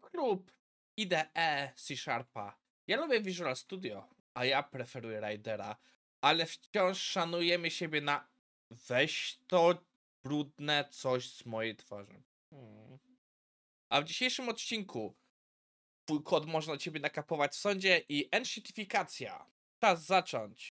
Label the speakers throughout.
Speaker 1: klub IDE C Sharpa. Ja lubię Visual Studio, a ja preferuję Ridera, ale wciąż szanujemy siebie na weź to brudne coś z mojej twarzy. Hmm. A w dzisiejszym odcinku twój kod można ciebie nakapować w sądzie i enshittifikacja. Czas zacząć.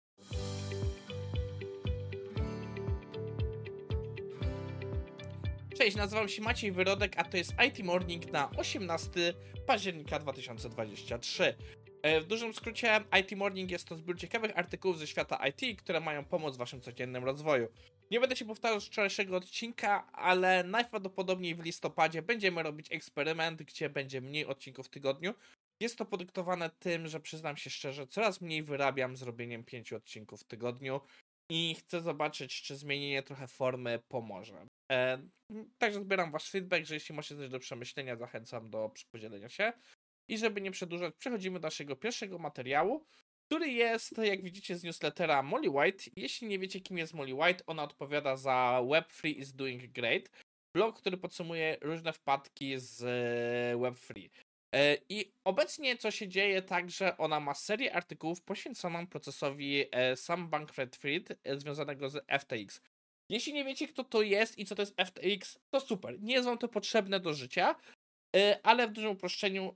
Speaker 1: Cześć, nazywam się Maciej Wyrodek, a to jest IT Morning na 18 października 2023. E, w dużym skrócie, IT Morning jest to zbiór ciekawych artykułów ze świata IT, które mają pomóc w waszym codziennym rozwoju. Nie będę się powtarzał z wczorajszego odcinka, ale najprawdopodobniej w listopadzie będziemy robić eksperyment, gdzie będzie mniej odcinków w tygodniu. Jest to podyktowane tym, że przyznam się szczerze, coraz mniej wyrabiam z robieniem pięciu odcinków w tygodniu i chcę zobaczyć, czy zmienienie trochę formy pomoże. E, także zbieram wasz feedback, że jeśli macie coś do przemyślenia, zachęcam do podzielenia się. I żeby nie przedłużać, przechodzimy do naszego pierwszego materiału, który jest, jak widzicie, z newslettera Molly White. Jeśli nie wiecie, kim jest Molly White, ona odpowiada za Web3 is doing great. Blog, który podsumuje różne wpadki z e, Web3. E, I obecnie co się dzieje, także ona ma serię artykułów poświęconą procesowi e, Sam Bankrupt związanego z FTX. Jeśli nie wiecie, kto to jest i co to jest FTX, to super. Nie wam to potrzebne do życia, ale w dużym uproszczeniu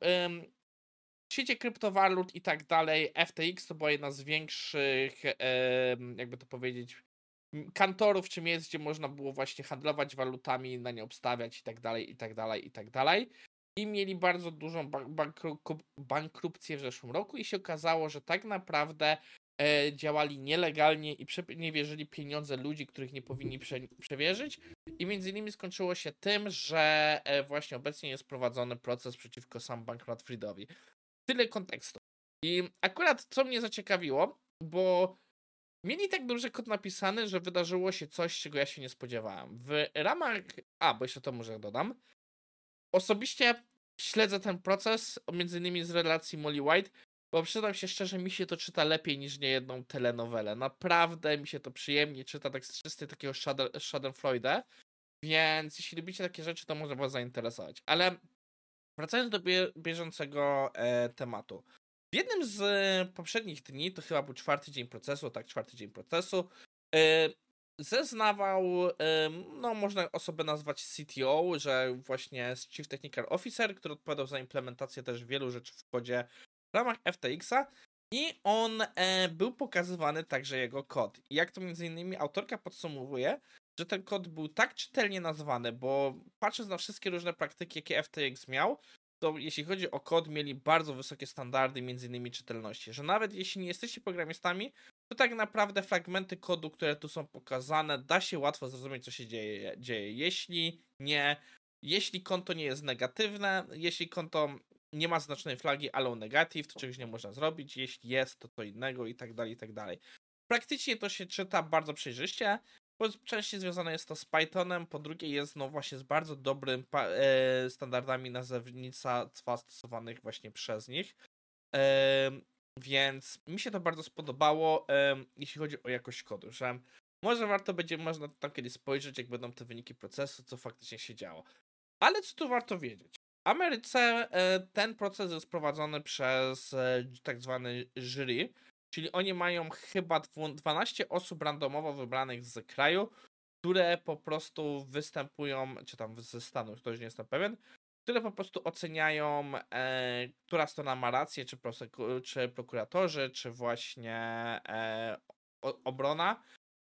Speaker 1: w świecie kryptowalut i tak dalej, FTX to była jedna z większych, jakby to powiedzieć, kantorów czy miejsc, gdzie można było właśnie handlować walutami, na nie obstawiać i tak dalej, i tak dalej, i tak dalej. I mieli bardzo dużą bankrupcję w zeszłym roku i się okazało, że tak naprawdę E, działali nielegalnie i nie wierzyli pieniądze ludzi, których nie powinni prze przewierzyć. I między innymi skończyło się tym, że e, właśnie obecnie jest prowadzony proces przeciwko sam Bankrupt Friedowi. Tyle kontekstu. I akurat co mnie zaciekawiło, bo mieli tak dobrze kod napisany, że wydarzyło się coś, czego ja się nie spodziewałem. W ramach. A, bo jeszcze to może dodam. Osobiście śledzę ten proces, między innymi z relacji Molly White, bo przyznam się szczerze, mi się to czyta lepiej niż niejedną telenowelę. Naprawdę mi się to przyjemnie czyta, tak z czystej takiego Schadenfreude. Więc jeśli lubicie takie rzeczy, to może was zainteresować. Ale wracając do bieżącego e, tematu. W jednym z poprzednich dni, to chyba był czwarty dzień procesu, tak, czwarty dzień procesu, e, zeznawał, no można osobę nazwać CTO, że właśnie Chief Technical Officer, który odpowiadał za implementację też wielu rzeczy w kodzie w ramach FTX-a i on e, był pokazywany także jego kod. Jak to między innymi autorka podsumowuje, że ten kod był tak czytelnie nazwany, bo patrząc na wszystkie różne praktyki, jakie FTX miał, to jeśli chodzi o kod, mieli bardzo wysokie standardy, między innymi czytelności, że nawet jeśli nie jesteście programistami, to tak naprawdę fragmenty kodu, które tu są pokazane, da się łatwo zrozumieć, co się dzieje. dzieje. Jeśli nie, jeśli konto nie jest negatywne, jeśli konto nie ma znacznej flagi allow negative, to czegoś nie można zrobić, jeśli jest, to co innego i tak dalej, i tak dalej. Praktycznie to się czyta bardzo przejrzyście, bo częściej związane jest to z Pythonem, po drugie jest no właśnie z bardzo dobrym e, standardami nazewnictwa stosowanych właśnie przez nich. Więc mi się to bardzo spodobało, jeśli chodzi o jakość kodu, że może warto będzie można tam kiedyś spojrzeć, jak będą te wyniki procesu, co faktycznie się działo. Ale co tu warto wiedzieć? W Ameryce e, ten proces jest prowadzony przez e, tak zwany jury, czyli oni mają chyba 12 osób randomowo wybranych z kraju, które po prostu występują, czy tam ze Stanów, to już nie jestem pewien, które po prostu oceniają, e, która strona ma rację, czy, czy prokuratorzy, czy właśnie e, obrona.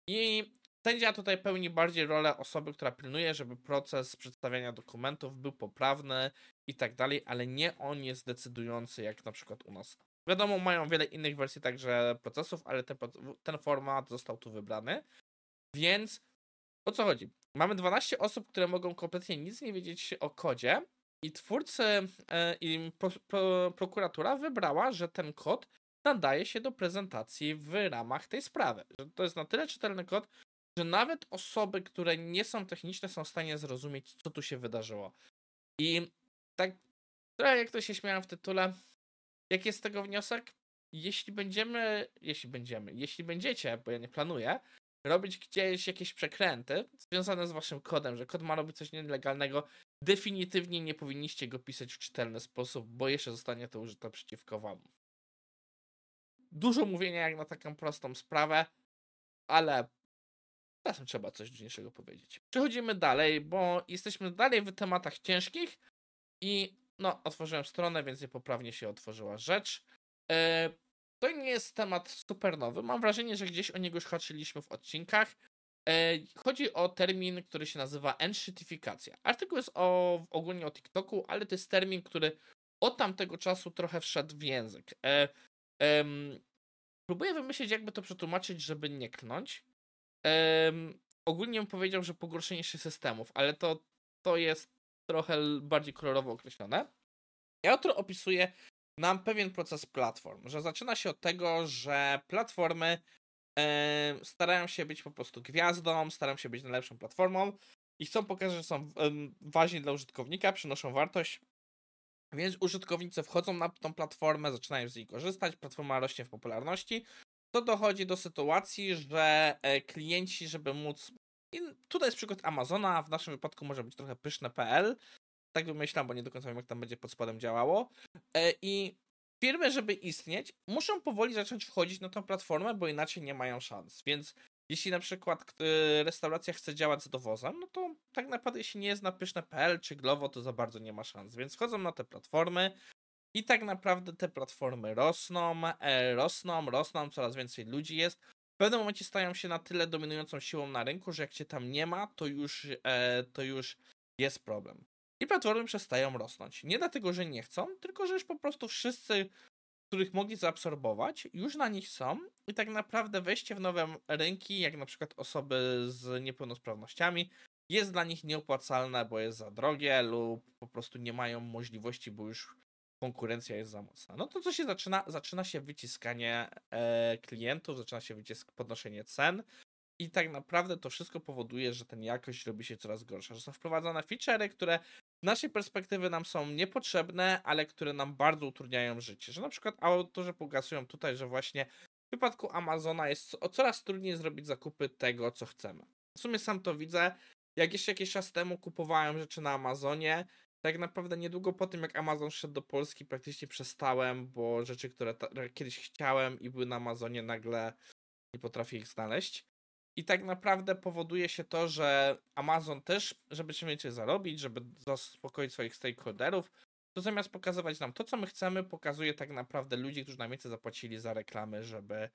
Speaker 1: I Sędzia tutaj pełni bardziej rolę osoby, która pilnuje, żeby proces przedstawiania dokumentów był poprawny i tak dalej, ale nie on jest decydujący, jak na przykład u nas. Wiadomo, mają wiele innych wersji także procesów, ale ten, ten format został tu wybrany. Więc o co chodzi? Mamy 12 osób, które mogą kompletnie nic nie wiedzieć o kodzie, i twórcy e, i pro, pro, prokuratura wybrała, że ten kod nadaje się do prezentacji w ramach tej sprawy. To jest na tyle czytelny kod, że nawet osoby, które nie są techniczne, są w stanie zrozumieć, co tu się wydarzyło. I tak trochę jak to się śmiałem w tytule, jaki jest z tego wniosek? Jeśli będziemy, jeśli będziemy, jeśli będziecie, bo ja nie planuję, robić gdzieś jakieś przekręty związane z waszym kodem, że kod ma robić coś nielegalnego, definitywnie nie powinniście go pisać w czytelny sposób, bo jeszcze zostanie to użyte przeciwko wam. Dużo mówienia jak na taką prostą sprawę, ale czasem trzeba coś dużniejszego powiedzieć. Przechodzimy dalej, bo jesteśmy dalej w tematach ciężkich i no, otworzyłem stronę, więc niepoprawnie się otworzyła rzecz. E, to nie jest temat super nowy. Mam wrażenie, że gdzieś o niego już haczyliśmy w odcinkach. E, chodzi o termin, który się nazywa enshitifikacja. Artykuł jest o, ogólnie o TikToku, ale to jest termin, który od tamtego czasu trochę wszedł w język. E, próbuję wymyślić, jakby to przetłumaczyć, żeby nie klnąć. ogólnie bym powiedział, że pogorszenie się systemów, ale to, to jest trochę bardziej kolorowo określone. Autor opisuje nam pewien proces platform, że zaczyna się od tego, że platformy e, starają się być po prostu gwiazdą, starają się być najlepszą platformą i chcą pokazać, że są ważni dla użytkownika, przynoszą wartość. Więc użytkownicy wchodzą na tą platformę, zaczynają z niej korzystać, platforma rośnie w popularności. To dochodzi do sytuacji, że e, klienci, żeby móc. I tutaj jest przykład Amazona, w naszym wypadku może być trochę pyszne.pl, tak wymyślam, bo nie do końca wiem, jak tam będzie pod spodem działało. E, I firmy, żeby istnieć, muszą powoli zacząć wchodzić na tą platformę, bo inaczej nie mają szans. Więc jeśli na przykład e, restauracja chce działać z dowozem, no to tak naprawdę jeśli nie jest na pyszne.pl czy Glovo, to za bardzo nie ma szans. Więc wchodzą na te platformy i tak naprawdę te platformy rosną, e, rosną, rosną, coraz więcej ludzi jest. W pewnym momencie stają się na tyle dominującą siłą na rynku, że jak cię tam nie ma, to już, to już jest problem. I platformy przestają rosnąć. Nie dlatego, że nie chcą, tylko że już po prostu wszyscy, których mogli zaabsorbować, już na nich są i tak naprawdę wejście w nowe rynki, jak na przykład osoby z niepełnosprawnościami, jest dla nich nieopłacalne, bo jest za drogie lub po prostu nie mają możliwości, bo już konkurencja jest za mocna. No to co się zaczyna? Zaczyna się wyciskanie e, klientów, zaczyna się wycisk podnoszenie cen, i tak naprawdę to wszystko powoduje, że ten jakość robi się coraz gorsza, że są wprowadzane feature'y, które z naszej perspektywy nam są niepotrzebne, ale które nam bardzo utrudniają życie. Że na przykład autorzy pokazują tutaj, że właśnie w przypadku Amazona jest coraz trudniej zrobić zakupy tego, co chcemy. W sumie sam to widzę. Jak jeszcze jakiś czas temu kupowałem rzeczy na Amazonie, tak naprawdę niedługo po tym, jak Amazon szedł do Polski, praktycznie przestałem, bo rzeczy, które kiedyś chciałem i były na Amazonie, nagle nie potrafię ich znaleźć. I tak naprawdę powoduje się to, że Amazon też, żeby czym więcej zarobić, żeby zaspokoić swoich stakeholderów, to zamiast pokazywać nam to, co my chcemy, pokazuje tak naprawdę ludzi, którzy nam więcej zapłacili za reklamy, żeby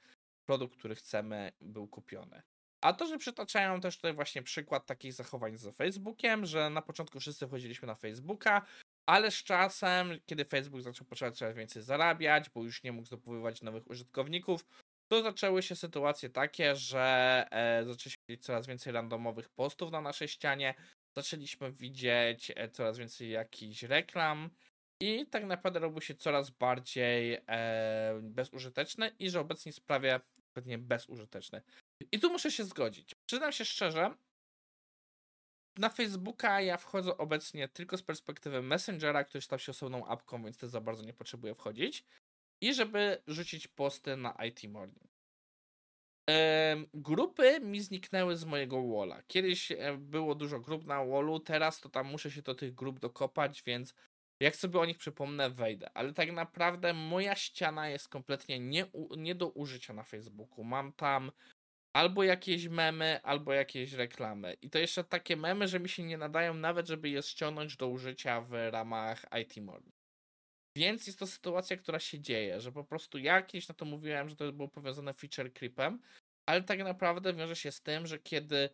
Speaker 1: produkt, który chcemy, był kupiony. A to, że przytaczają też tutaj właśnie przykład takich zachowań z Facebookiem, że na początku wszyscy wchodziliśmy na Facebooka, ale z czasem, kiedy Facebook zaczął potrzebować coraz więcej zarabiać, bo już nie mógł zdobywać nowych użytkowników, to zaczęły się sytuacje takie, że e, zaczęliśmy widzieć coraz więcej randomowych postów na naszej ścianie, zaczęliśmy widzieć e, coraz więcej jakichś reklam i tak naprawdę robił się coraz bardziej e, bezużyteczny i że obecnie jest prawie pewnie bezużyteczny. I tu muszę się zgodzić. Przyznam się szczerze, na Facebooka ja wchodzę obecnie tylko z perspektywy Messengera, który stał się osobną apką, więc też za bardzo nie potrzebuję wchodzić i żeby rzucić posty na IT Morning. Grupy mi zniknęły z mojego walla. Kiedyś e, było dużo grup na wallu, teraz to tam muszę się do tych grup dokopać, więc jak sobie o nich przypomnę, wejdę. Ale tak naprawdę moja ściana jest kompletnie nie, nie do użycia na Facebooku. Mam tam albo jakieś memy, albo jakieś reklamy. I to jeszcze takie memy, że mi się nie nadają nawet, żeby je ściągnąć do użycia w ramach IT Morning. Więc jest to sytuacja, która się dzieje, że po prostu ja kiedyś na to mówiłem, że to było powiązane feature creepem, ale tak naprawdę wiąże się z tym, że kiedy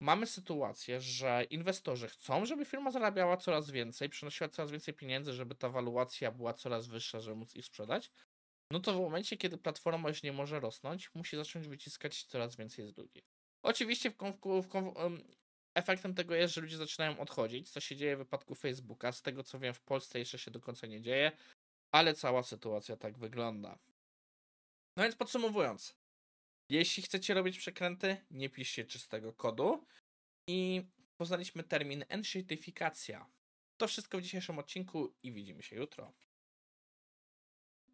Speaker 1: mamy sytuację, że inwestorzy chcą, żeby firma zarabiała coraz więcej, przynosiła coraz więcej pieniędzy, żeby ta waluacja była coraz wyższa, żeby móc ich sprzedać, no to w momencie, kiedy platforma już nie może rosnąć, musi zacząć wyciskać coraz więcej z ludzi. Oczywiście w, w, w, efektem tego jest, że ludzie zaczynają odchodzić, co się dzieje w wypadku Facebooka. Z tego co wiem, w Polsce jeszcze się do końca nie dzieje, ale cała sytuacja tak wygląda. No więc podsumowując, jeśli chcecie robić przekręty, nie piszcie czystego kodu i poznaliśmy termin enshitifikacja. To wszystko w dzisiejszym odcinku i widzimy się jutro.